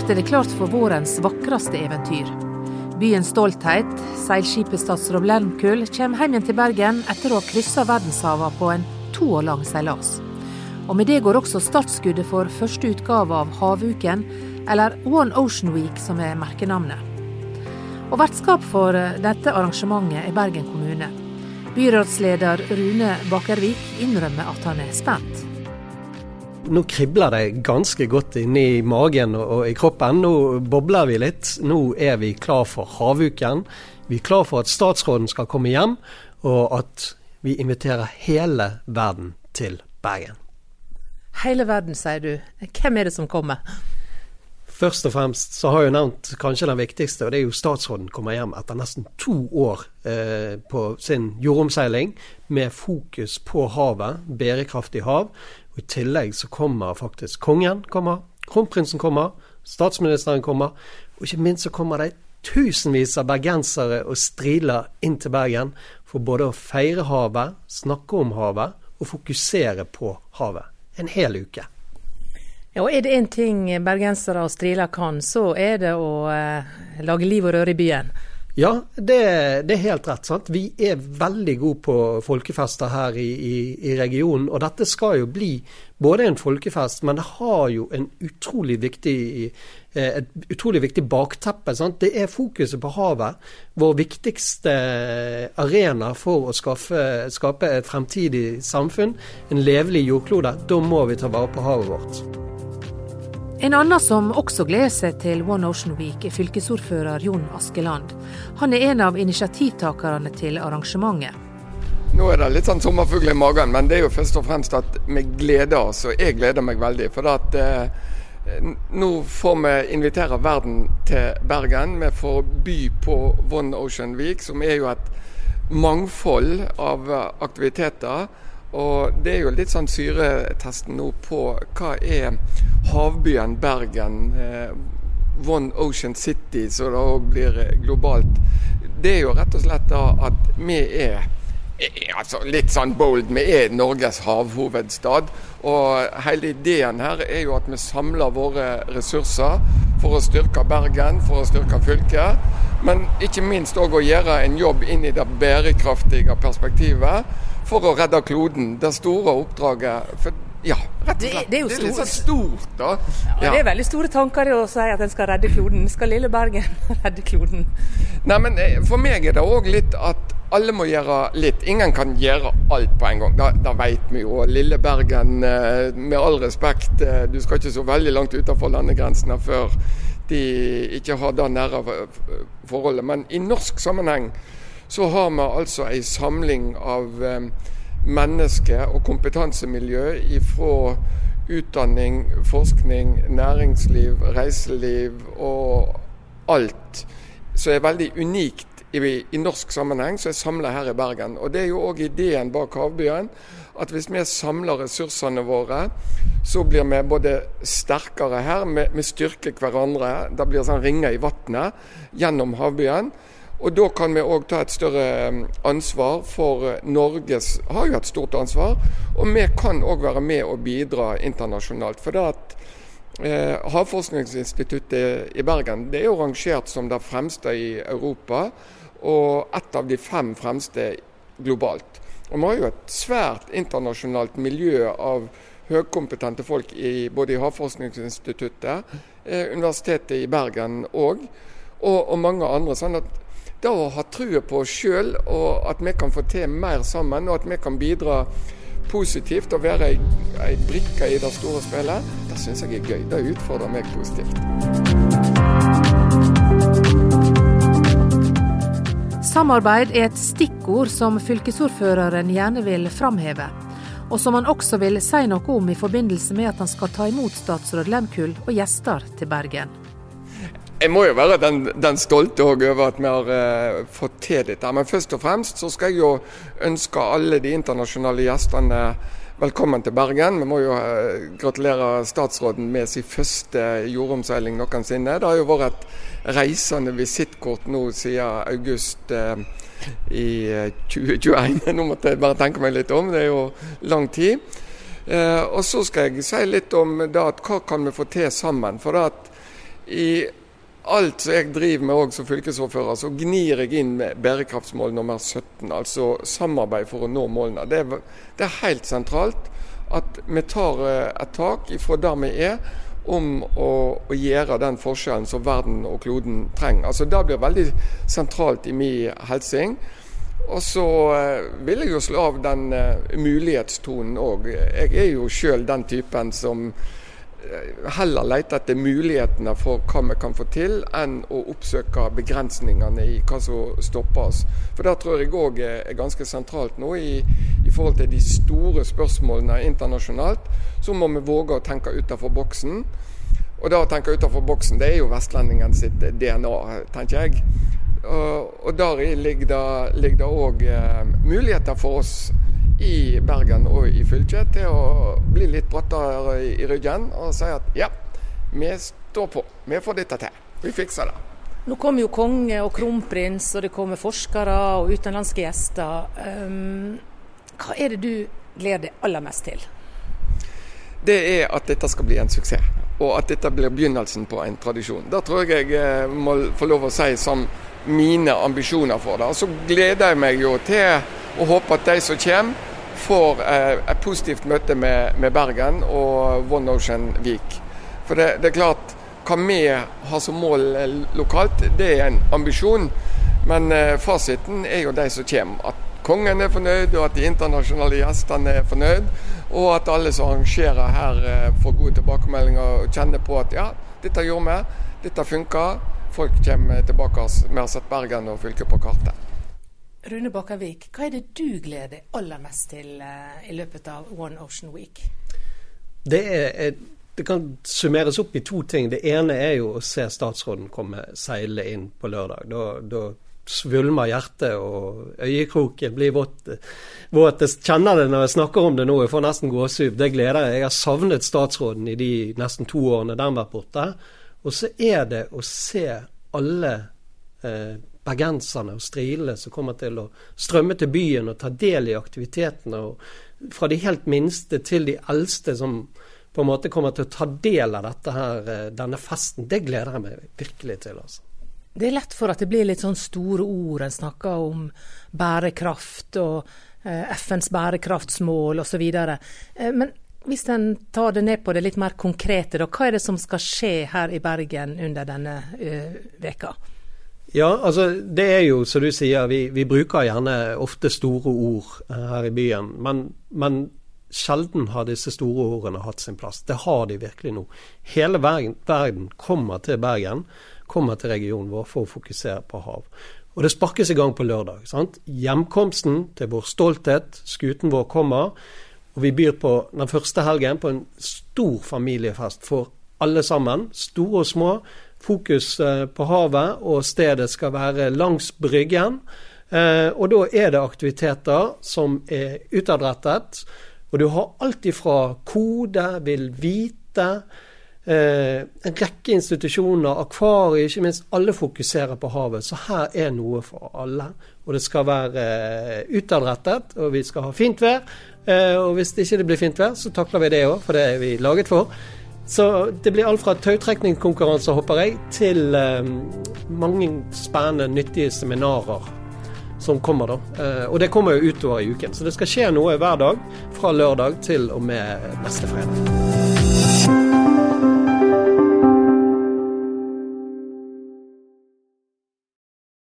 snart er det klart for vårens vakreste eventyr. Byens stolthet, seilskipet Statsråd Lermkull, kommer hjem igjen til Bergen etter å ha kryssa verdenshavene på en to år lang seilas. Og med det går også startskuddet for første utgave av Havuken, eller One Ocean Week som er merkenavnet. Og Vertskap for dette arrangementet er Bergen kommune. Byrådsleder Rune Bakervik innrømmer at han er spent. Nå kribler det ganske godt inni magen og i kroppen. Nå bobler vi litt. Nå er vi klar for havuken. Vi er klar for at statsråden skal komme hjem, og at vi inviterer hele verden til Bergen. Hele verden, sier du. Hvem er det som kommer? Først og fremst så har jeg nevnt kanskje den viktigste, og det er jo statsråden kommer hjem etter nesten to år eh, på sin jordomseiling med fokus på havet, bærekraftig hav. I tillegg så kommer faktisk kongen, kommer, kronprinsen kommer, statsministeren kommer, og ikke minst så kommer det tusenvis av bergensere og striler inn til Bergen for både å feire havet, snakke om havet og fokusere på havet. En hel uke. Ja, og Er det én ting bergensere og striler kan, så er det å eh, lage liv og røre i byen. Ja, det, det, er helt rett. sant? Vi er veldig gode på folkefester her i, i, i, regionen. Og dette skal jo bli både en folkefest, men det har jo en utrolig viktig, eh, et utrolig viktig bakteppe. sant? Det er fokuset på havet. Vår viktigste arena for å skaffe, skape et fremtidig samfunn. En levelig jordklode. Da må vi ta vare på havet vårt. En annen som også gleder seg til One Ocean Week, er fylkesordfører Jon Askeland. Han er en av initiativtakerne til arrangementet. Nå er det litt sånn sommerfugl i magen, men det er jo først og fremst at vi gleder oss. Og jeg gleder meg veldig. For at, eh, nå får vi invitere verden til Bergen. Vi får by på One Ocean Week, som er jo et mangfold av aktiviteter. Og det er jo litt sånn syretesten nå på hva er havbyen Bergen, eh, One Ocean City, så det òg blir eh, globalt. Det er jo rett og slett da at vi er altså litt sånn bold, vi er Norges havhovedstad. Og hele ideen her er jo at vi samler våre ressurser for å styrke Bergen, for å styrke fylket. Men ikke minst òg å gjøre en jobb inn i det bærekraftige perspektivet for å redde kloden. Det store oppdraget. For, ja, rett og slett. Det, det er det er litt så stort, da. Ja, ja. Det er veldig store tanker å si at en skal redde kloden. Skal lille Bergen redde kloden? Nei, men eh, For meg er det òg litt at alle må gjøre litt. Ingen kan gjøre alt på en gang. Da, da vet vi jo. Lille Bergen, eh, med all respekt, eh, du skal ikke så veldig langt utenfor landegrensene før de ikke har det nære forholdet. Men i norsk sammenheng så har vi altså ei samling av eh, mennesker og kompetansemiljø fra utdanning, forskning, næringsliv, reiseliv og alt som er veldig unikt i, i norsk sammenheng, som er samla her i Bergen. Og Det er jo òg ideen bak Havbyen. At hvis vi samler ressursene våre, så blir vi både sterkere her, vi, styrker hverandre. Det blir sånn ringer i vannet gjennom Havbyen. Og da kan vi òg ta et større um, ansvar for uh, Norges har jo et stort ansvar. Og vi kan òg være med og bidra internasjonalt. For det at eh, Havforskningsinstituttet i Bergen det er jo rangert som det fremste i Europa, og et av de fem fremste globalt. Og Vi har jo et svært internasjonalt miljø av høykompetente folk i, både i Havforskningsinstituttet, eh, Universitetet i Bergen òg, og, og mange andre. sånn at det å ha trua på oss sjøl, og at vi kan få til mer sammen, og at vi kan bidra positivt og være ei, brikke i det store spillet, det syns jeg er gøy. Det utfordrer meg positivt. Samarbeid er et stikkord som fylkesordføreren gjerne vil framheve, og som han også vil si noe om i forbindelse med at han skal ta imot statsråd Lemkull og gjester til Bergen. Jeg må jo være den, den stolte over at vi har uh, fått til dette. Men først og fremst så skal jeg jo ønske alle de internasjonale gjestene velkommen til Bergen. Vi må jo uh, gratulere statsråden med sin første jordomseiling noensinne. Det har jo vært et reisende visittkort nå siden august uh, i 2021. Nå måtte jeg bare tenke meg litt om, det er jo lang tid. og så skal jeg si litt om det at hva kan vi få til sammen. For at i alt som jeg driver med òg som fylkesordfører, så gnir jeg inn med bærekraftsmål nummer 17, altså samarbeid for å nå målene. Det er, det er helt sentralt at vi tar eh, et tak ifra der vi er, om å, å, gjøre den forskjellen som verden og kloden trenger. Altså Det blir veldig sentralt i min helsing. Og så eh, vil jeg jo slå av den uh, mulighetstonen òg. Jeg er jo sjøl den typen som Eh, heller lete etter mulighetene for hva vi kan få til, enn å oppsøke begrensningene i hva som stopper oss. For Det tror jeg òg er ganske sentralt nå i, i, forhold til de store spørsmålene internasjonalt. Så må vi våge å tenke utenfor boksen. Og det å tenke utenfor boksen, det er jo vestlendingen sitt DNA, tenker jeg. Og, og der ligger det òg eh, muligheter for oss i Bergen og i fylket til å bli litt brattere i ryggen og si at ja, vi står på. Vi får dette til. Vi fikser det. Nå kommer jo konge og kronprins, og det kommer forskere og utenlandske gjester. Um, hva er det du gleder deg aller mest til? Det er at dette skal bli en suksess, og at dette blir begynnelsen på en tradisjon. Det tror jeg jeg eh, må få lov å si som mine ambisjoner for det. Og så gleder jeg meg jo til å håpe at de som kommer, får eh, et positivt møte med, med, Bergen og One Ocean Vik. For det, det, er klart, hva vi har som mål eh, lokalt, det er en ambisjon. Men eh, fasiten er jo de som kommer. At kongen er fornøyd, og at de internasjonale gjestene er fornøyd. Og at alle som arrangerer her får gode tilbakemeldinger og kjenner på at ja, dette gjorde vi, dette funka. Folk kommer tilbake. Vi har sett Bergen og fylket på kartet. Rune Bakkavik, hva er det du gleder deg aller mest til uh, i løpet av One Ocean Week? Det, er, det, kan summeres opp i to ting. Det ene er jo å se statsråden komme seile inn på lørdag. Da, da svulmer hjertet og øyekroken blir våt. våt. Jeg kjenner det når jeg snakker om det nå, jeg får nesten gåsehud. Det gleder jeg. Jeg har savnet statsråden i de nesten to årene den har vært borte. Og så er det å se alle eh, bergenserne og strilene som kommer til å strømme til byen og ta del i aktivitetene. og Fra de helt minste til de eldste som på en måte kommer til å ta del av dette her, eh, denne festen. Det gleder jeg meg virkelig til. altså. Det er lett for at det blir litt sånn store ord. En snakker om bærekraft og eh, FNs bærekraftsmål osv. Eh, men hvis en tar det ned på det litt mer konkrete, da, hva er det som skal skje her i Bergen under denne veka? Ja, altså det er jo som du sier, vi, vi bruker gjerne ofte store ord uh, her i byen. Men, men, sjelden har disse store ordene hatt sin plass. Det har de virkelig nå. Hele verden, verden kommer til Bergen, kommer til regionen vår for å fokusere på hav. Og det sparkes i gang på lørdag. sant? Hjemkomsten til vår stolthet, skuten vår kommer. Og vi byr på den første helgen på en stor familiefest for alle sammen, store og små fokus eh, på havet, og stedet skal være langs Bryggen. Eh, og da er det aktiviteter som er utadrettet. Og du har alt ifra kode, vil vite, eh, en rekke institusjoner, akvarier, ikke minst. Alle fokuserer på havet. Så her er noe for alle. Og det skal være utadrettet, og vi skal ha fint vær. og hvis det ikke blir fint vær, så takler vi det òg, for det er vi laget for. Så det blir alt fra tautrekningskonkurranser, håper jeg, til eh, mange spennende, nyttige seminarer som kommer, da. Eh, og det kommer jo utover i uken. Så det skal skje noe hver dag fra lørdag til og med neste fredag.